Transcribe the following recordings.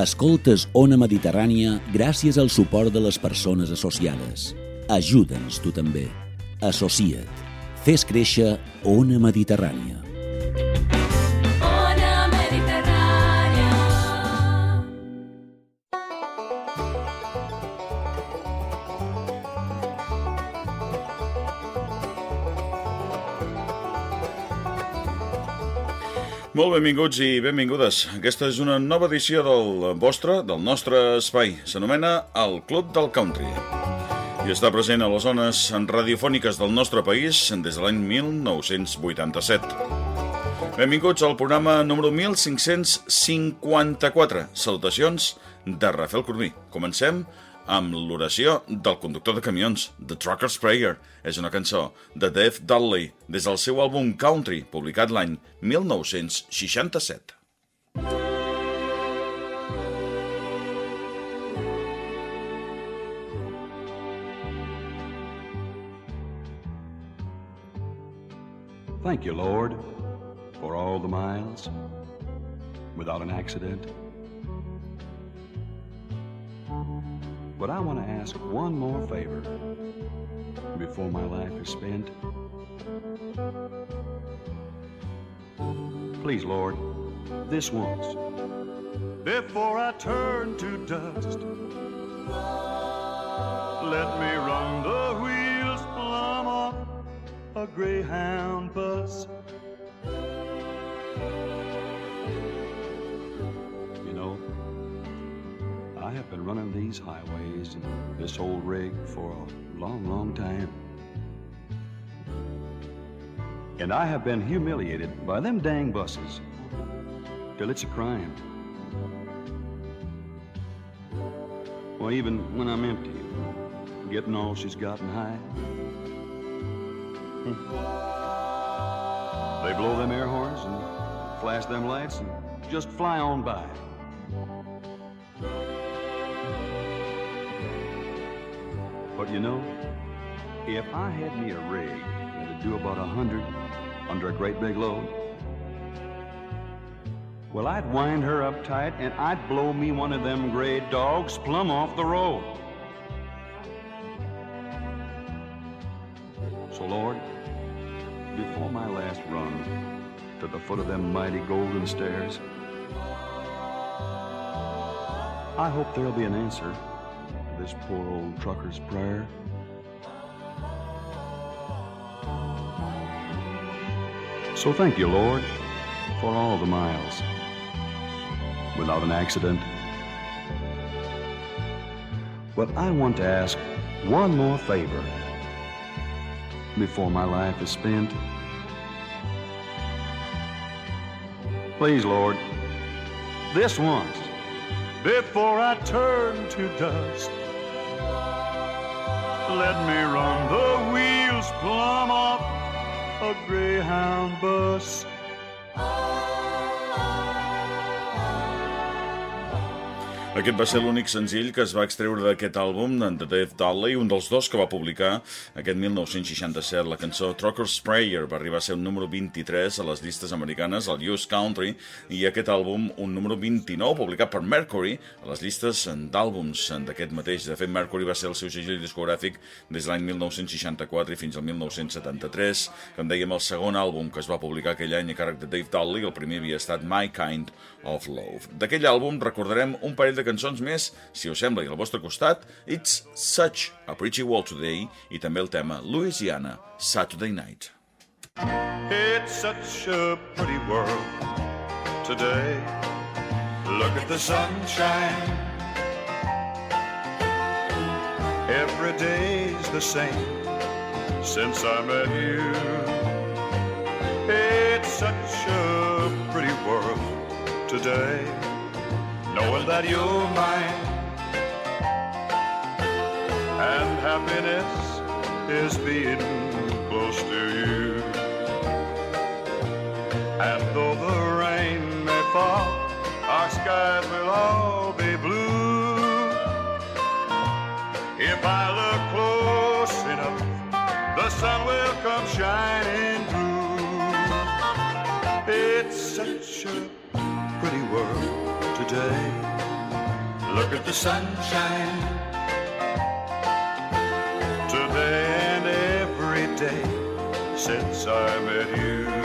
Escoltes Ona Mediterrània gràcies al suport de les persones associades. Ajuda'ns tu també. Associa't. Fes créixer Ona Mediterrània. Molt benvinguts i benvingudes. Aquesta és una nova edició del vostre, del nostre espai. S'anomena El Club del Country. I està present a les zones radiofòniques del nostre país des de l'any 1987. Benvinguts al programa número 1554. Salutacions de Rafael Corbí. Comencem amb l'oració del conductor de camions, The Trucker's Prayer. És una cançó de Dave Dudley des del seu àlbum Country, publicat l'any 1967. Thank you, Lord, for all the miles without an accident. But I want to ask one more favor before my life is spent. Please, Lord, this once, before I turn to dust, let me run the wheels plumb off a Greyhound bus. Have been running these highways and this old rig for a long, long time. And I have been humiliated by them dang buses till it's a crime. Well, even when I'm empty, getting all she's gotten high. Hmm, they blow them air horns and flash them lights and just fly on by. But you know, if I had me a rig that'd do about a hundred under a great big load, well, I'd wind her up tight and I'd blow me one of them gray dogs plumb off the road. So, Lord, before my last run to the foot of them mighty golden stairs, I hope there'll be an answer this poor old trucker's prayer. So thank you, Lord, for all the miles without an accident. But I want to ask one more favor before my life is spent. Please, Lord, this once, before I turn to dust, let me run the wheels plumb off a Greyhound bus. Aquest va ser l'únic senzill que es va extreure d'aquest àlbum de Dave Dudley, un dels dos que va publicar aquest 1967. La cançó Trucker's Prayer va arribar a ser un número 23 a les llistes americanes, al US Country, i aquest àlbum un número 29, publicat per Mercury, a les llistes d'àlbums d'aquest mateix. De fet, Mercury va ser el seu segell discogràfic des de l'any 1964 i fins al 1973. Com dèiem, el segon àlbum que es va publicar aquell any a càrrec de Dave Dudley, el primer havia estat My Kind of Love. D'aquell àlbum recordarem un parell de cançons més, si us sembla, i al vostre costat, It's Such a Pretty World Today i també el tema Louisiana, Saturday Night. It's such a pretty world today. Look at the sunshine. Every day's the same since I met you. It's such a pretty world today. Knowing that you're mine and happiness is being close to you. And though the rain may fall, our skies will all be blue. If I look close enough, the sun will come shining through. It's such a pretty world today. Look at the sunshine. Today and every day since I met you.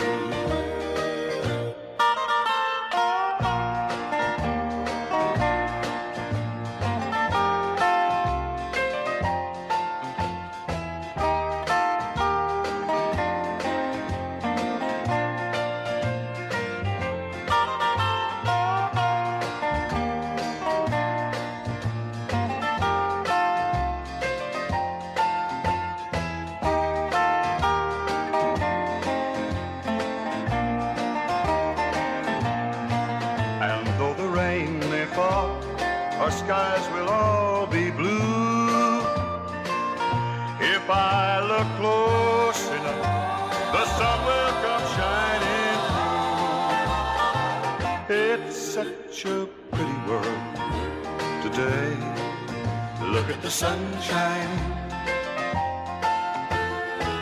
Sunshine.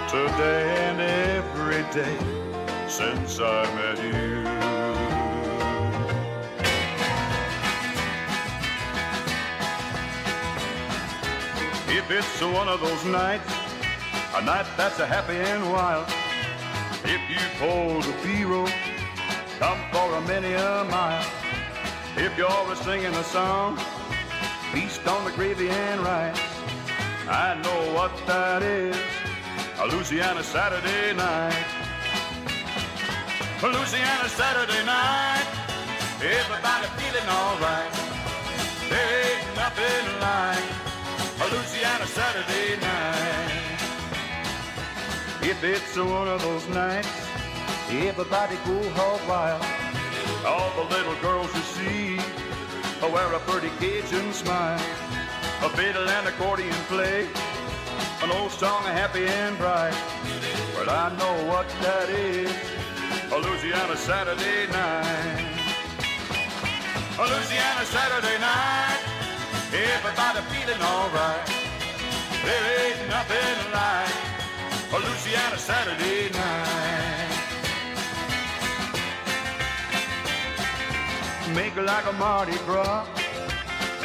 Today and every day since I met you. If it's one of those nights, a night that's a happy and wild. If you pulled a hero, come for a many a mile. If you're always singing a song, on the gravy and rice. I know what that is, a Louisiana Saturday night. A Louisiana Saturday night, everybody feeling alright. There ain't nothing like a Louisiana Saturday night. If it's one of those nights, everybody go hog wild. All the little girls you see wear a pretty Cajun smile. A fiddle and accordion play, an old song, of happy and bright. But I know what that is, a Louisiana Saturday night. A Louisiana Saturday night. Everybody feeling alright. There ain't nothing like a Louisiana Saturday night. Like a Mardi Gras,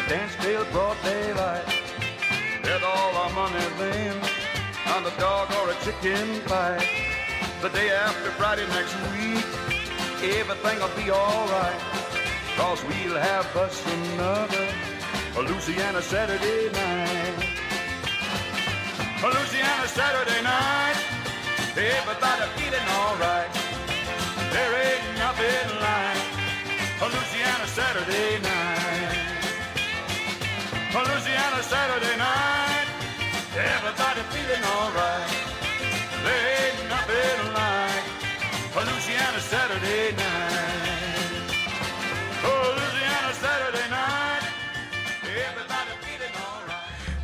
dance till broad daylight. With all our money then on the dog or a chicken fight. The day after Friday next week, everything'll be alright. Cause we'll have us another a Louisiana Saturday night. A Louisiana Saturday night. Everybody feeling alright. There ain't nothing like a Louisiana Saturday night. A Louisiana Saturday night. Everybody feeling alright. There ain't nothing like a Louisiana Saturday night. Oh,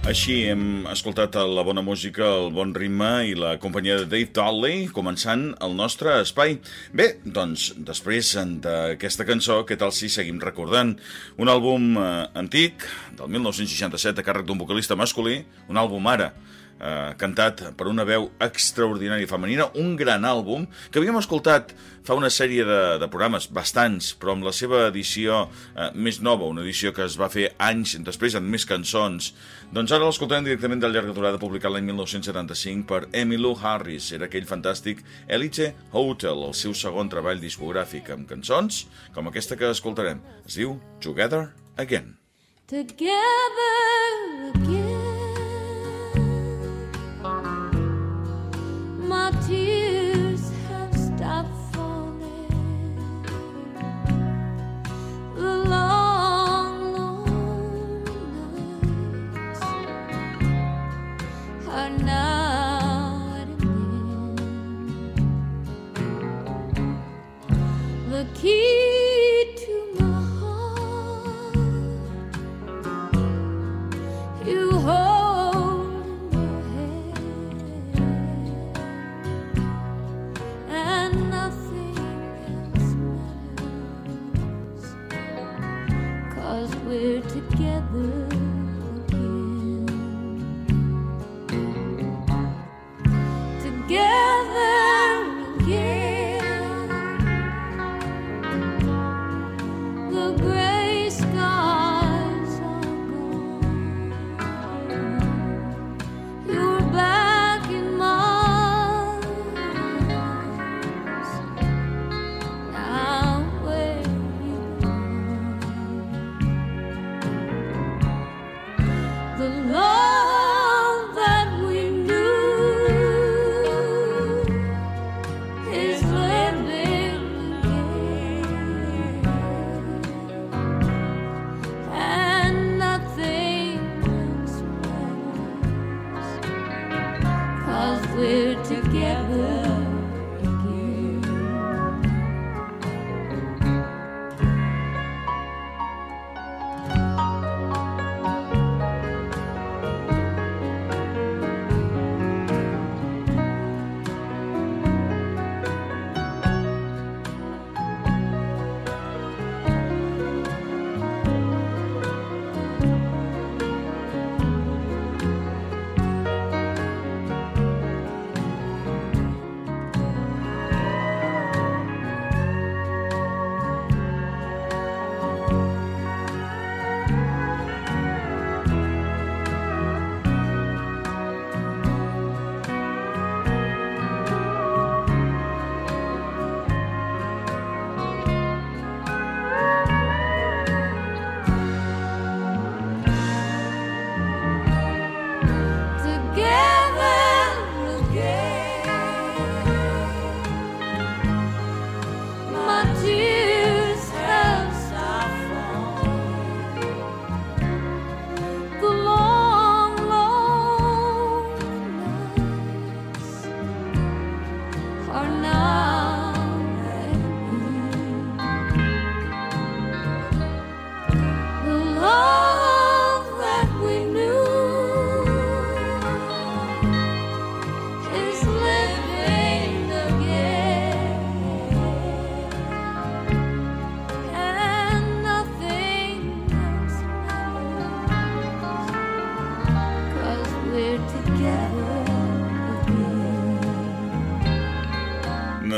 Així hem escoltat la bona música, el bon ritme i la companyia de Dave Dudley començant el nostre espai. Bé, doncs, després d'aquesta cançó, què tal si seguim recordant? Un àlbum eh, antic, del 1967, a càrrec d'un vocalista masculí, un àlbum ara, eh, cantat per una veu extraordinària femenina, un gran àlbum que havíem escoltat fa una sèrie de, de programes, bastants, però amb la seva edició eh, més nova, una edició que es va fer anys després, amb més cançons. Doncs ara l'escoltarem directament del llarga durada publicat l'any 1975 per Emmylou Harris. Era aquell fantàstic Elite Hotel, el seu segon treball discogràfic, amb cançons com aquesta que escoltarem. Es diu Together Again. together again. My tears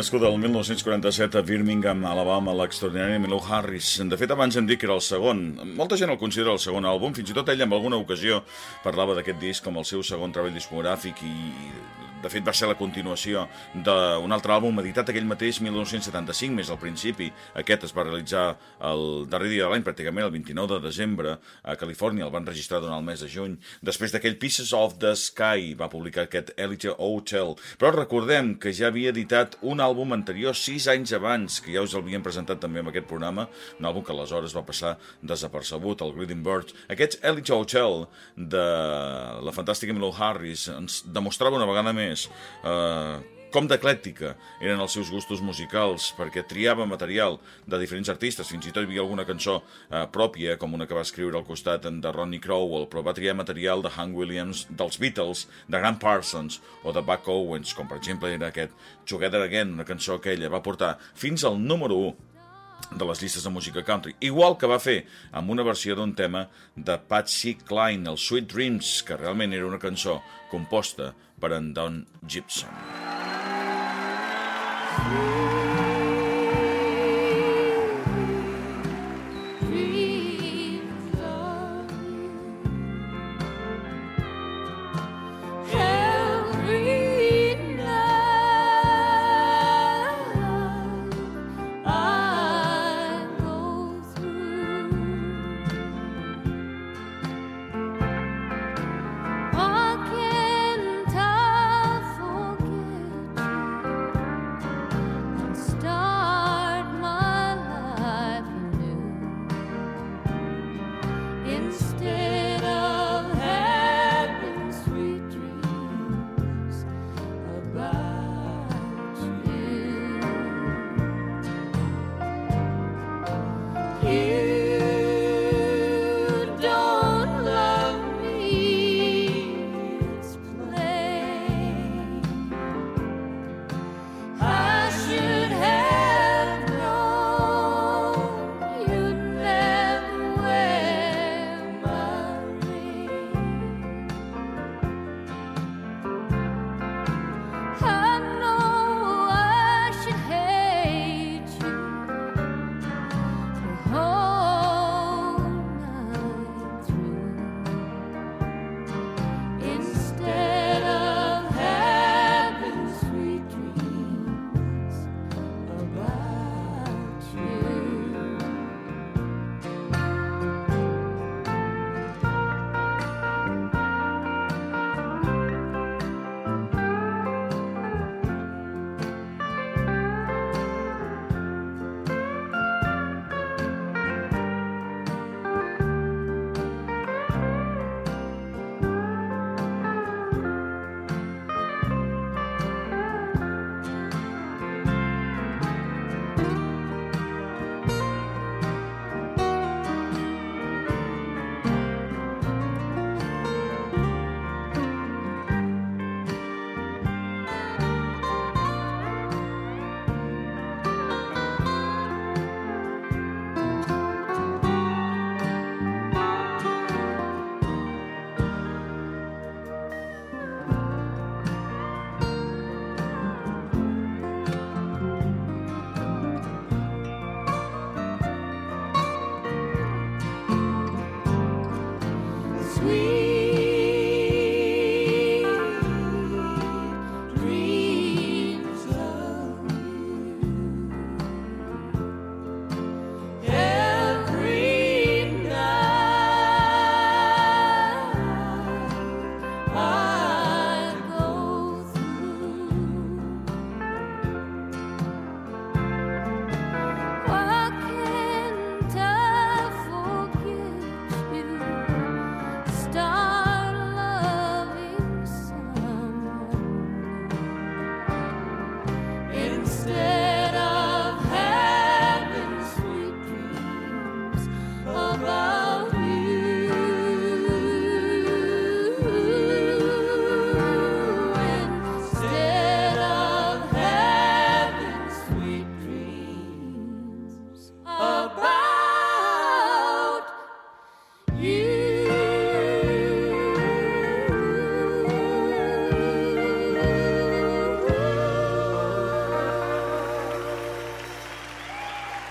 Nascut el 1947 a Birmingham, Alabama, l'extraordinari Milo Harris. De fet, abans hem dit que era el segon. Molta gent el considera el segon àlbum, fins i tot ell en alguna ocasió parlava d'aquest disc com el seu segon treball discogràfic i de fet va ser la continuació d'un altre àlbum editat aquell mateix 1975, més al principi. Aquest es va realitzar el darrer dia de l'any, pràcticament el 29 de desembre, a Califòrnia, el van registrar durant el mes de juny. Després d'aquell Pieces of the Sky va publicar aquest Elite Hotel. Però recordem que ja havia editat un àlbum anterior sis anys abans, que ja us l'havien presentat també en aquest programa, un àlbum que aleshores va passar desapercebut, el Greeting Birds. Aquest Elite Hotel de la fantàstica Milo Harris ens demostrava una vegada més eh, com d'eclèctica eren els seus gustos musicals, perquè triava material de diferents artistes, fins i tot hi havia alguna cançó eh, pròpia, com una que va escriure al costat de Ronnie Crowell, però va triar material de Hank Williams, dels Beatles, de Grant Parsons o de Buck Owens, com per exemple era aquest Together Again, una cançó que ella va portar fins al número 1 de les llistes de música country, igual que va fer amb una versió d'un tema de Patsy Cline, el Sweet Dreams, que realment era una cançó composta per en Don Gibson. Dreams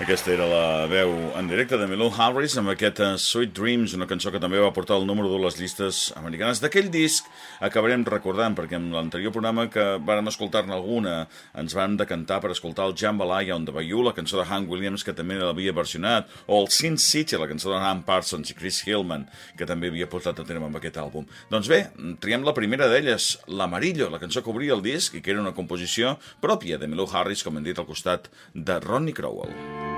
Aquesta era la veu en directe de Milou Harris amb aquest uh, Sweet Dreams, una cançó que també va portar el número 2 a les llistes americanes. D'aquell disc acabarem recordant, perquè en l'anterior programa que vàrem escoltar-ne alguna ens van decantar per escoltar el Jambalaya on the Bayou, la cançó de Hank Williams, que també l'havia versionat, o el Sin City, la cançó de Han Parsons i Chris Hillman, que també havia portat a terme amb aquest àlbum. Doncs bé, triem la primera d'elles, l'Amarillo, la cançó que obria el disc i que era una composició pròpia de Milou Harris, com hem dit, al costat de Ronnie Crowell.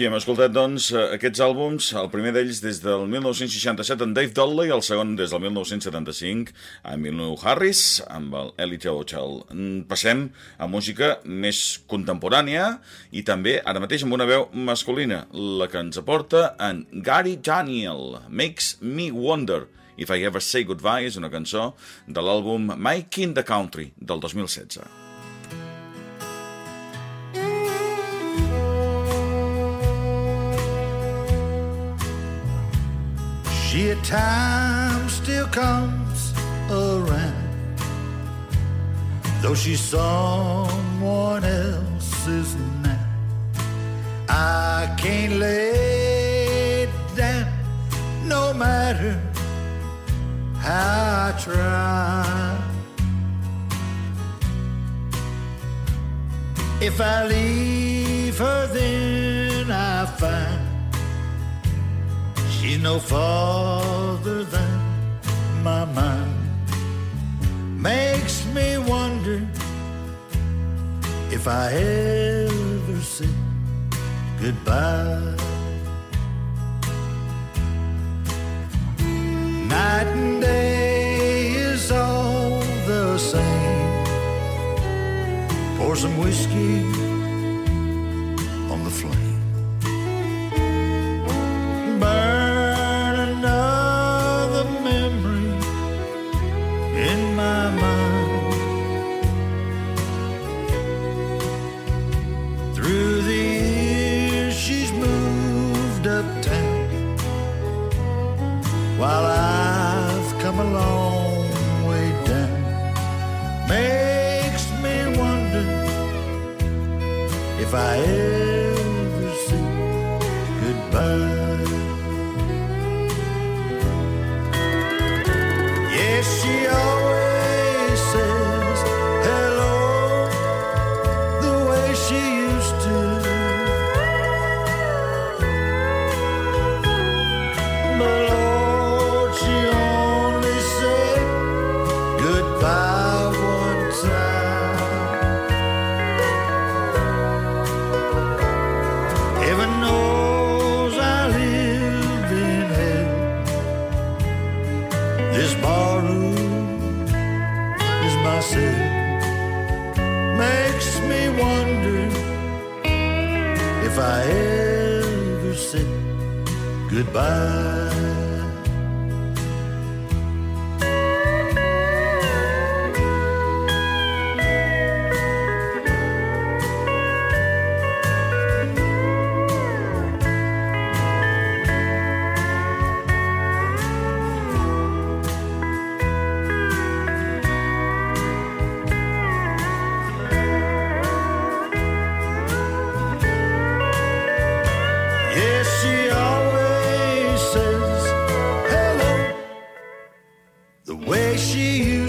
Així hem escoltat, doncs, eh, aquests àlbums, el primer d'ells des del 1967 en Dave Dudley, el segon des del 1975 amb Milnou Harris, amb el Elite Hotel. Mm, Passem a música més contemporània i també, ara mateix, amb una veu masculina, la que ens aporta en Gary Daniel, Makes Me Wonder. If I Ever Say Goodbye és una cançó de l'àlbum My King the Country del 2016. She at times still comes around, though she's someone else's now. I can't lay down, no matter how I try. If I leave her, then I find she's no farther than my mind. Makes me wonder if I ever said goodbye. Night and day is all the same. Pour some whiskey the way she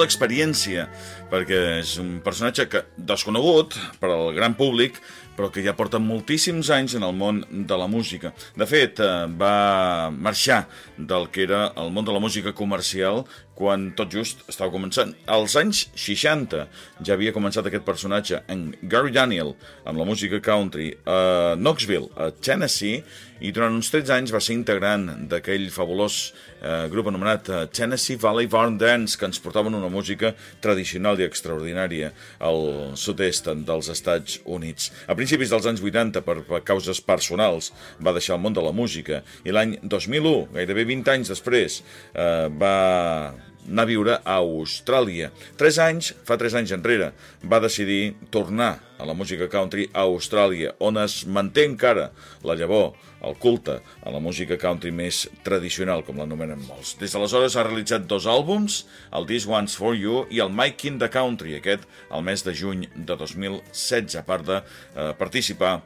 molta experiència, perquè és un personatge que desconegut per al gran públic, però que ja porta moltíssims anys en el món de la música. De fet, eh, va marxar del que era el món de la música comercial quan tot just estava començant. Als anys 60 ja havia començat aquest personatge en Gary Daniel, amb la música country, a Knoxville, a Tennessee, i durant uns 13 anys va ser integrant d'aquell fabulós eh, grup anomenat eh, Tennessee Valley Barn Dance, que ens portaven una música tradicional i extraordinària al sud-est dels Estats Units. A principis dels anys 80, per, per causes personals, va deixar el món de la música, i l'any 2001, gairebé 20 anys després, eh, va anar a viure a Austràlia. Tres anys, fa tres anys enrere, va decidir tornar a la música country a Austràlia, on es manté encara la llavor, el culte a la música country més tradicional, com l'anomenen molts. Des d'aleshores ha realitzat dos àlbums, el This One's For You i el My King the Country, aquest el mes de juny de 2016, a part de eh, participar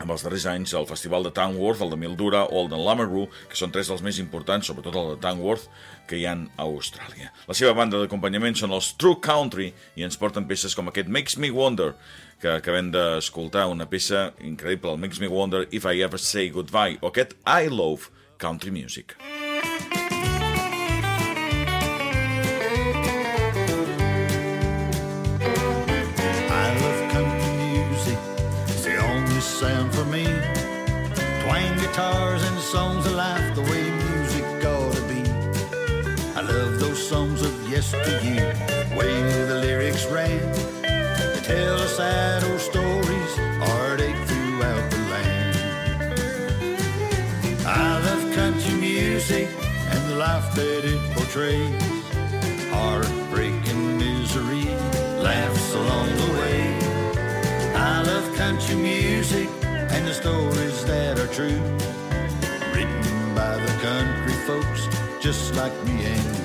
amb els darrers anys el Festival de Tamworth, el de Mildura o el de Lameroo, que són tres dels més importants, sobretot el de Tamworth, que hi han a Austràlia. La seva banda d'acompanyament són els True Country i ens porten peces com aquest Makes Me Wonder, que acabem d'escoltar una peça increïble, el Makes Me Wonder If I Ever Say Goodbye, o aquest I Love Country Music. I songs of yesteryear, way the lyrics ran. They tell sad old stories, heartache throughout the land. I love country music and the life that it portrays. Heartbreak and misery, laughs along the way. I love country music and the stories that are true. Written by the country folks just like me and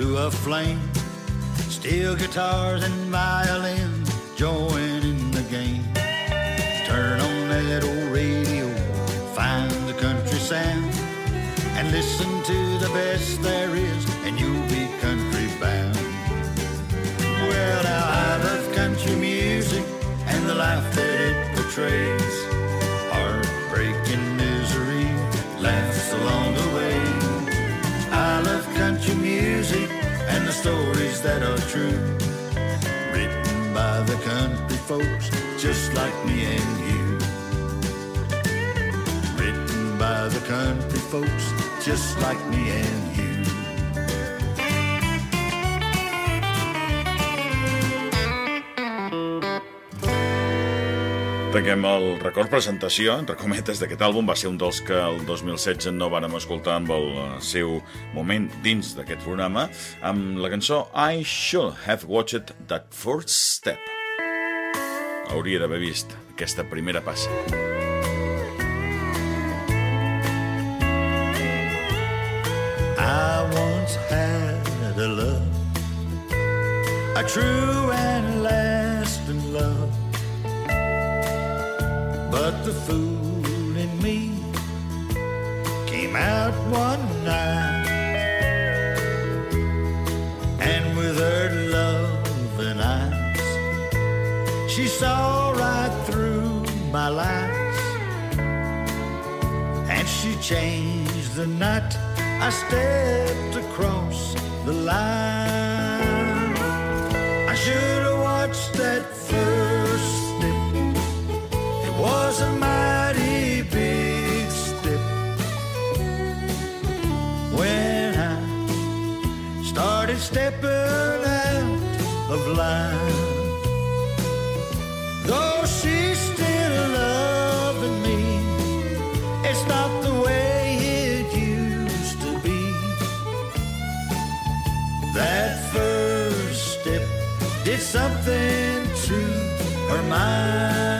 to a flame. Steel guitars and violins join in the game. Turn on that old radio, find the country sound, and listen to the best there is, and you'll be country bound. Well, now I love country music and the life that it portrays. Stories that are true. Written by the country folks just like me and you. Written by the country folks just like me and you. Tanquem el record presentació, entre cometes, d'aquest àlbum. Va ser un dels que el 2016 no vàrem escoltar amb el eh, seu moment dins d'aquest programa, amb la cançó I Should Have Watched That First Step. Hauria d'haver vist aquesta primera passa. I once had a love, a true and lasting love. But the fool in me came out one night, and with her loving eyes, she saw right through my lies and she changed the night I stepped across the line. I should have watched that first a mighty big step. When I started stepping out of line. Though she's still loving me, it's not the way it used to be. That first step did something to her mind.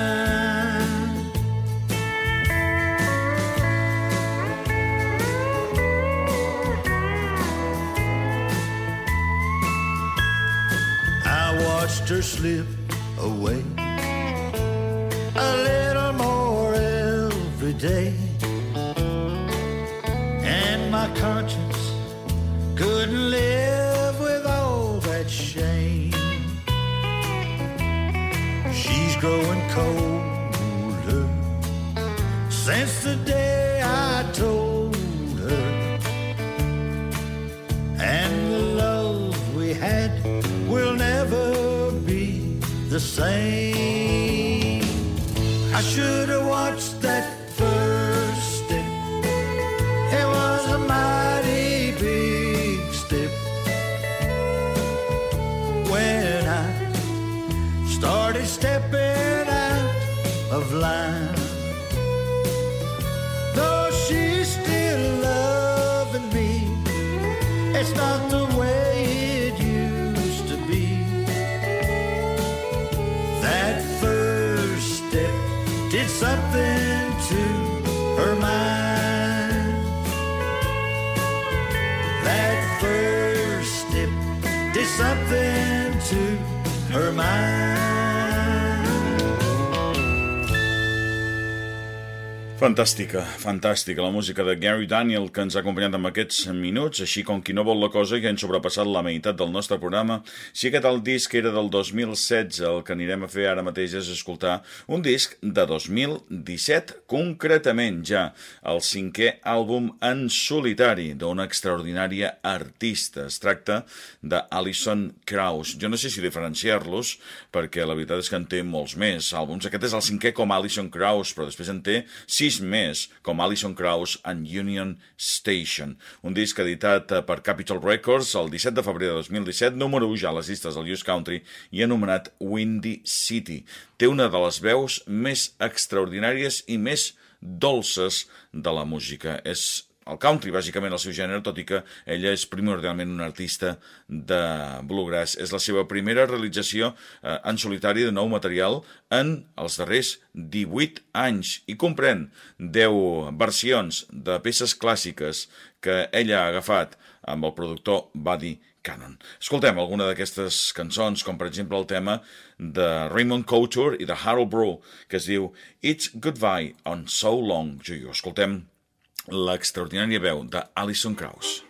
Her slip. Same. I should have Fantàstica, fantàstica la música de Gary Daniel que ens ha acompanyat en aquests minuts, així com qui no vol la cosa ja hem sobrepassat la meitat del nostre programa. Si aquest el disc era del 2016, el que anirem a fer ara mateix és escoltar un disc de 2017, concretament ja el cinquè àlbum en solitari d'una extraordinària artista. Es tracta d'Alison Krauss. Jo no sé si diferenciar-los, perquè la veritat és que en té molts més àlbums. Aquest és el cinquè com Alison Krauss, però després en té sis més, com Alison Krauss and Union Station. Un disc editat eh, per Capitol Records el 17 de febrer de 2017, número 1 ja a les llistes del Youth Country i anomenat Windy City. Té una de les veus més extraordinàries i més dolces de la música. És el country, bàsicament el seu gènere, tot i que ella és primordialment una artista de bluegrass. És la seva primera realització eh, en solitari de nou material en els darrers 18 anys i comprèn 10 versions de peces clàssiques que ella ha agafat amb el productor Buddy Cannon. Escoltem alguna d'aquestes cançons, com per exemple el tema de Raymond Couture i de Harold Brew, que es diu It's Goodbye on So Long You. Escoltem l'extraordinària veu de Alison Krauss.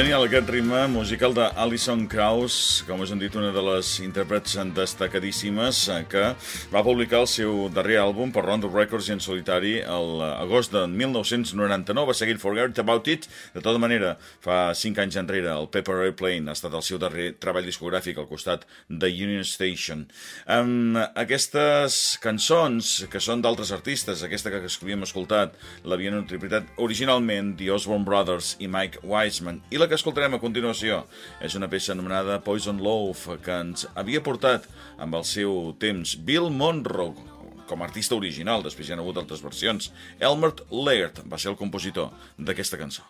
Genial aquest ritme musical de Alison Krauss, com us hem dit, una de les intèrprets destacadíssimes eh, que va publicar el seu darrer àlbum per Rondo Records i en solitari l'agost de 1999. Va seguir Forget About It. De tota manera, fa cinc anys enrere, el Pepper Airplane ha estat el seu darrer treball discogràfic al costat de Union Station. Um, aquestes cançons, que són d'altres artistes, aquesta que havíem escoltat, l'havien interpretat originalment The Osborne Brothers i Mike Wiseman, i la que escoltarem a continuació és una peça anomenada Poison Loaf, que ens havia portat amb el seu temps Bill Monroe, com a artista original, després hi ha hagut altres versions. Elmert Laird va ser el compositor d'aquesta cançó.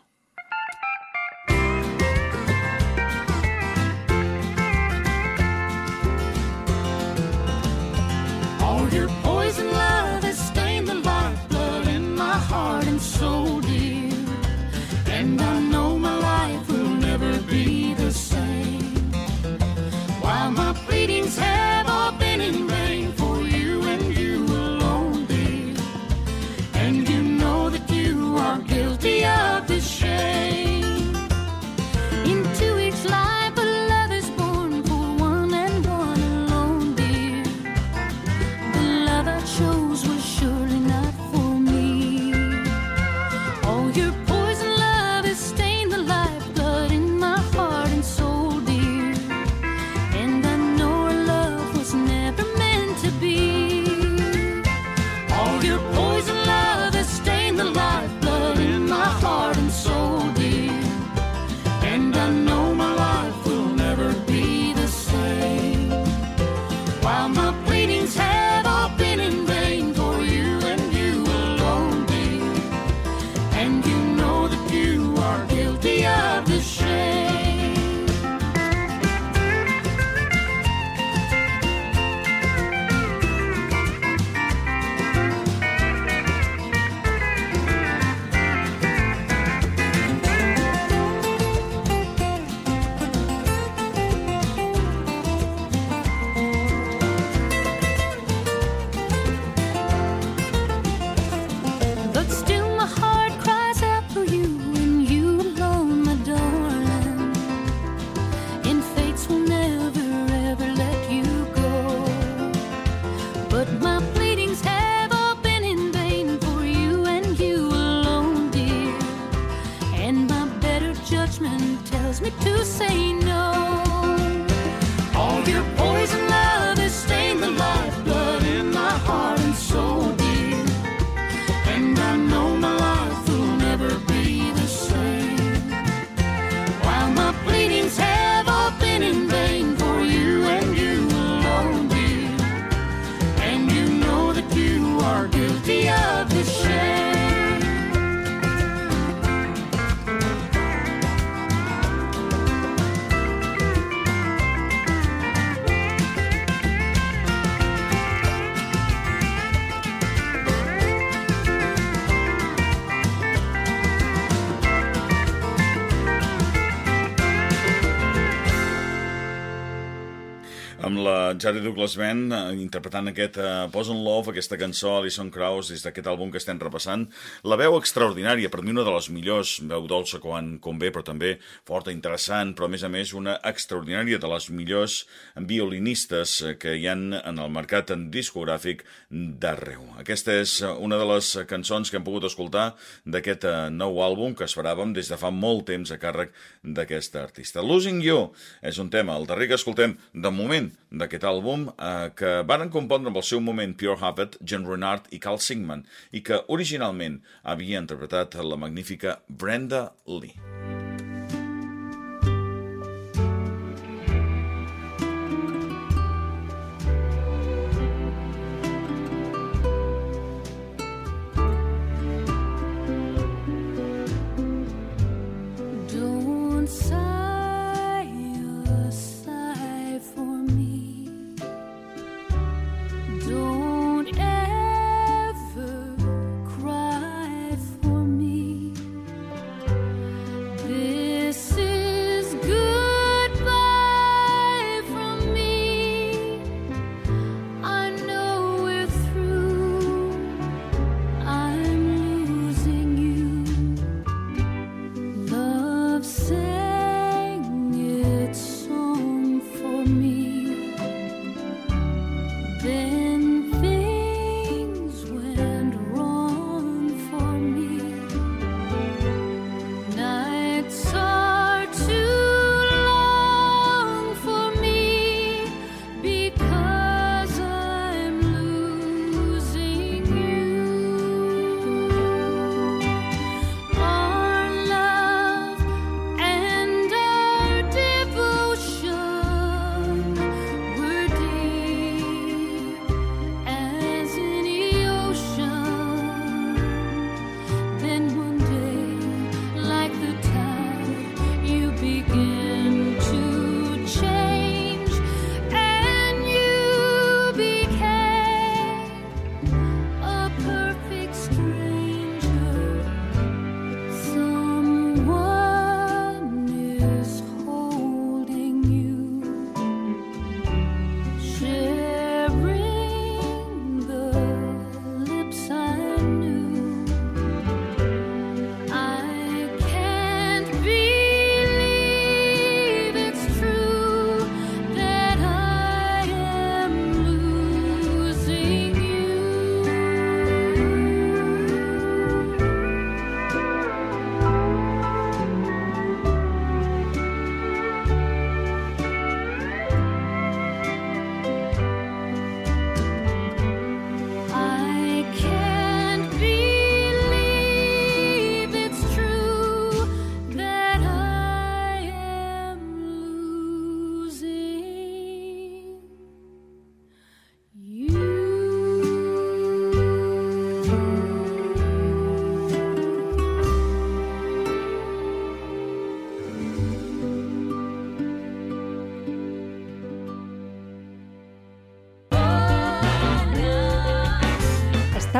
La Jerry Douglas Band eh, interpretant aquest uh, Poison Love, aquesta cançó Alison Krauss des d'aquest àlbum que estem repassant. La veu extraordinària, per mi una de les millors, veu dolça quan convé, però també forta, interessant, però a més a més una extraordinària de les millors violinistes eh, que hi han en el mercat discogràfic d'arreu. Aquesta és eh, una de les cançons que hem pogut escoltar d'aquest uh, nou àlbum que esperàvem des de fa molt temps a càrrec d'aquesta artista. Losing You és un tema, el darrer que escoltem de moment d'aquest àlbum eh, que varen compondre amb el seu moment Pure Habit, Jen Renard i Carl Singman i que originalment havia interpretat la magnífica Brenda Lee.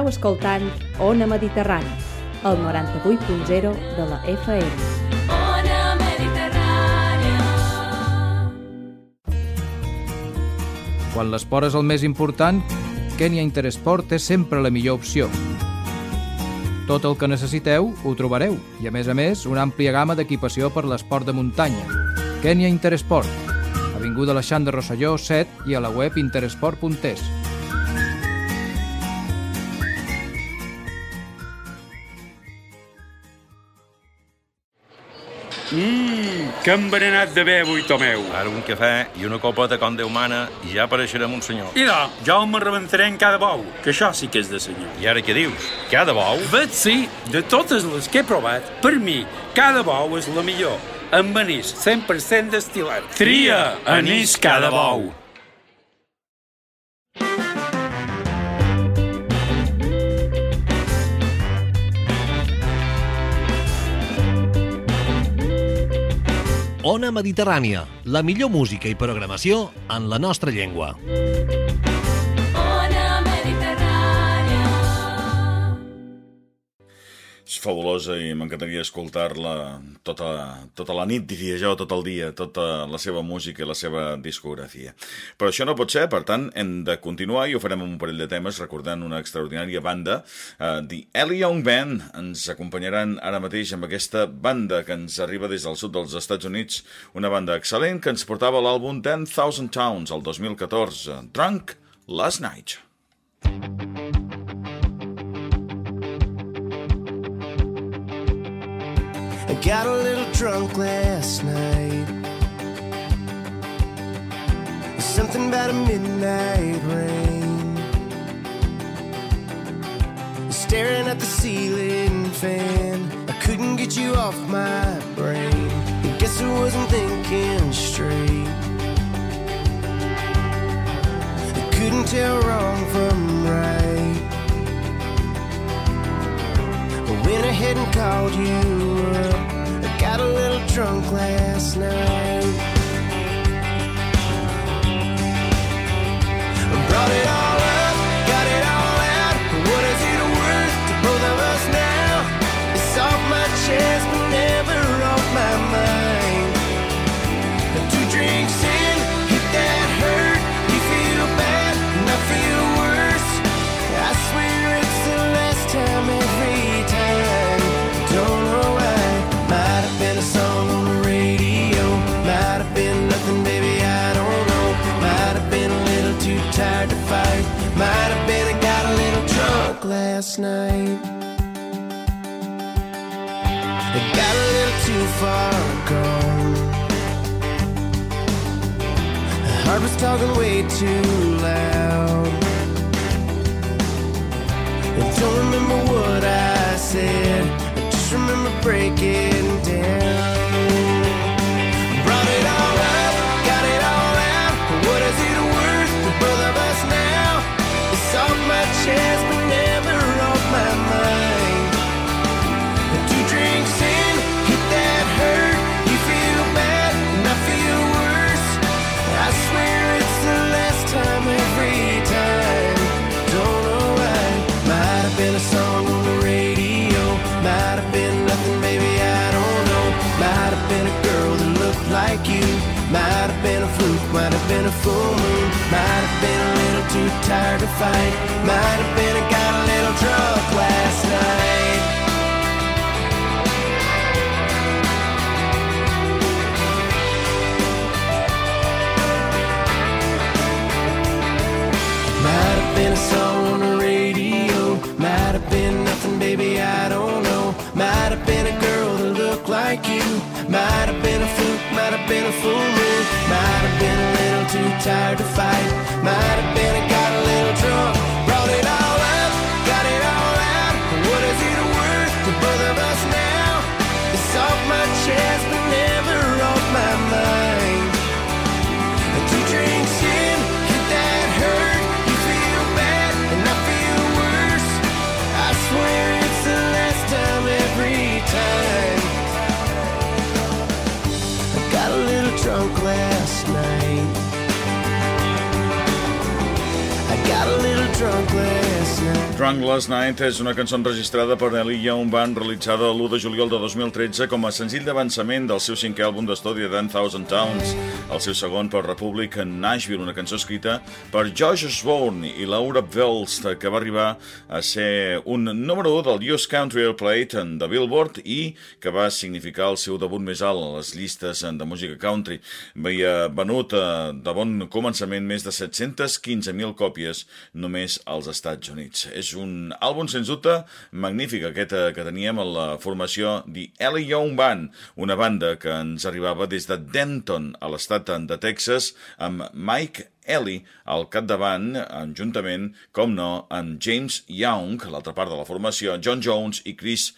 Estau escoltant Ona Mediterrani, el 98.0 de la FM. Ona Mediterrània. Quan l'esport és el més important, Kenya Interesport és sempre la millor opció. Tot el que necessiteu ho trobareu i, a més a més, una àmplia gamma d'equipació per l'esport de muntanya. Kenya Interesport, Avinguda Aleixant de Rosselló 7 i a la web interesport.es. Mmm, que hem berenat de bé avui, Tomeu. Ara un cafè i una copeta com Déu mana i ja apareixerem un senyor. Idò, jo me rebentaré en cada bou, que això sí que és de senyor. I ara què dius? Cada bou? Bet sí, de totes les que he provat, per mi, cada bou és la millor. Amb anís 100% destilat. Tria anís cada bou. Ona Mediterrània, la millor música i programació en la nostra llengua. És fabulosa i m'encantaria escoltar-la tota, tota la nit, diria jo, tot el dia, tota la seva música i la seva discografia. Però això no pot ser, per tant, hem de continuar i ho farem amb un parell de temes recordant una extraordinària banda. Uh, The Ellie Young Band ens acompanyaran ara mateix amb aquesta banda que ens arriba des del sud dels Estats Units, una banda excel·lent que ens portava l'àlbum 10,000 Towns el 2014, Drunk Last Night. I got a little drunk last night. Something about a midnight rain. Staring at the ceiling fan. I couldn't get you off my brain. I guess I wasn't thinking straight. I couldn't tell wrong from right. Went ahead and called you up. I got a little drunk last night. I brought it all night. I got a little too far gone. The heart was talking way too loud. I don't remember what I said. I just remember breaking down. A full moon. Might have been a little too tired to fight. Might have been I got a little drunk last night. Might have been a song on the radio. Might have been nothing, baby, I don't know. Might have been a girl that looked like you. Might have been a fluke, might have been a fool moon. Might have been a little too tired to fight. Might have been I got a little drunk. drunk lady. Drunk Last Night és una cançó enregistrada per Ellie Young Band realitzada l'1 de juliol de 2013 com a senzill d'avançament del seu cinquè àlbum d'estudi de 10,000 Towns, el seu segon per Republic en Nashville, una cançó escrita per Josh Osborne i Laura Wells, que va arribar a ser un número 1 del US Country Airplay de Billboard i que va significar el seu debut més alt a les llistes de música country. Havia venut eh, de bon començament més de 715.000 còpies només als Estats Units. És un àlbum, sens dubte, magnífic, aquest eh, que teníem a la formació The Ellie Young Band, una banda que ens arribava des de Denton, a l'estat de Texas, amb Mike Ellie al capdavant, en- juntament, com no, amb James Young, l'altra part de la formació, John Jones i Chris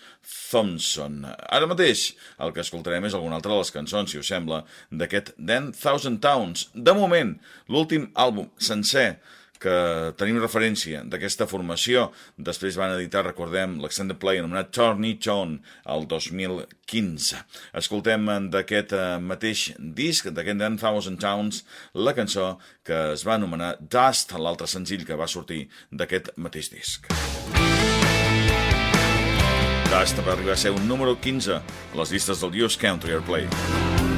Thompson. Ara mateix el que escoltarem és alguna altra de les cançons, si us sembla, d'aquest Ten Thousand Towns. De moment, l'últim àlbum sencer que tenim referència d'aquesta formació. Després van editar, recordem, l'extended play anomenat Tony John el 2015. Escoltem d'aquest eh, mateix disc, d'aquest 10,000 Towns, la cançó que es va anomenar Dust, l'altre senzill que va sortir d'aquest mateix disc. Dust va arribar a ser un número 15 a les llistes del US Country Airplay. She's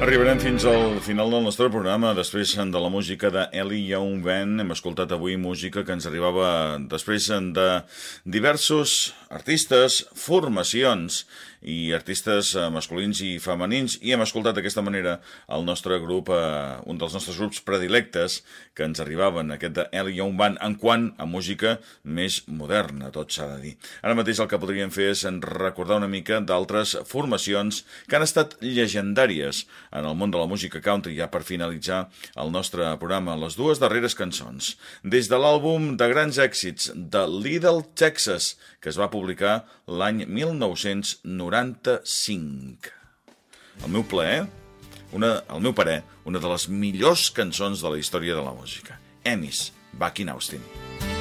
Arribarem fins al final del nostre programa, després de la música de Ellie Young Band. Hem escoltat avui música que ens arribava després de diversos artistes, formacions i artistes eh, masculins i femenins i hem escoltat d'aquesta manera el nostre grup, eh, un dels nostres grups predilectes que ens arribaven, aquest de Ellie Young Band, en quant a música més moderna, tot s'ha de dir. Ara mateix el que podríem fer és recordar una mica d'altres formacions que han estat llegendàries en el món de la música country, ja per finalitzar el nostre programa, les dues darreres cançons. Des de l'àlbum de grans èxits de Little Texas, que es va publicar l'any 1995. El meu plaer, una, el meu parer, una de les millors cançons de la història de la música. Emmys, Back in Austin. We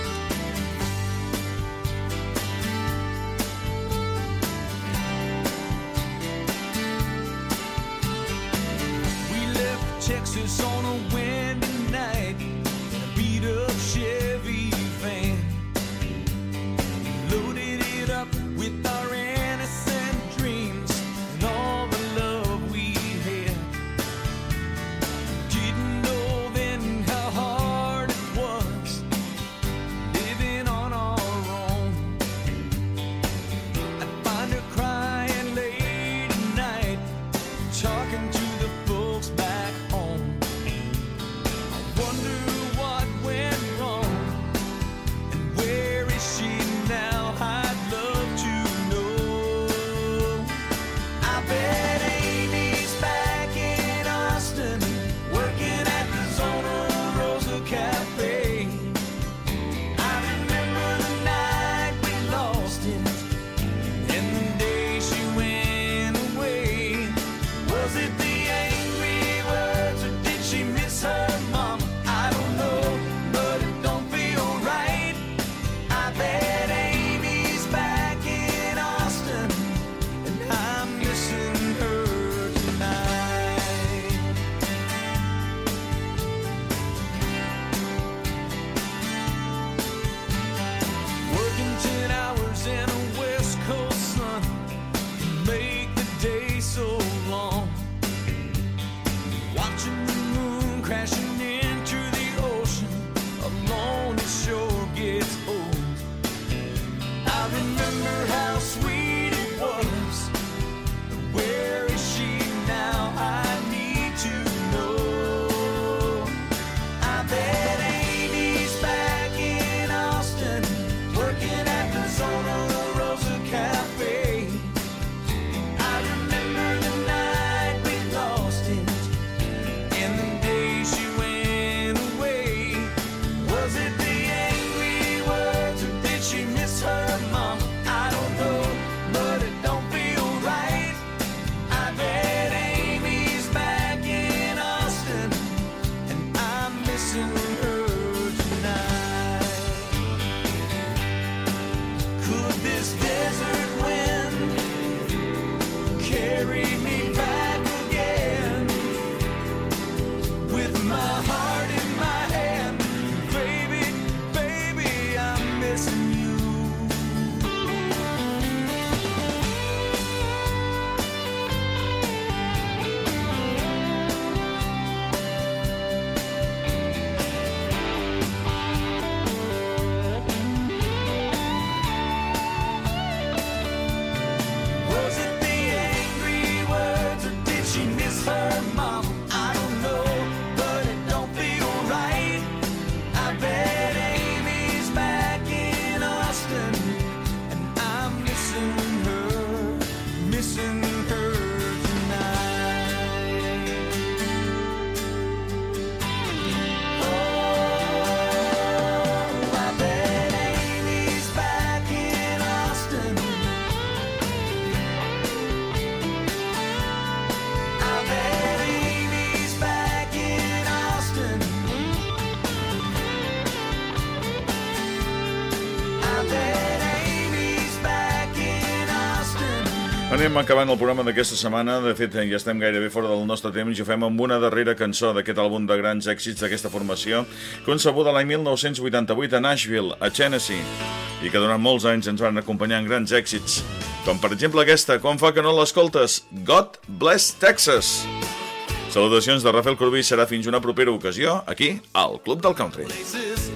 anem acabant el programa d'aquesta setmana. De fet, ja estem gairebé fora del nostre temps i ho fem amb una darrera cançó d'aquest àlbum de grans èxits d'aquesta formació, concebuda l'any 1988 a Nashville, a Tennessee, i que durant molts anys ens van acompanyar en grans èxits, com per exemple aquesta, com fa que no l'escoltes? God Bless Texas! Salutacions de Rafael Corbí, serà fins una propera ocasió aquí, al Club del Country. Places,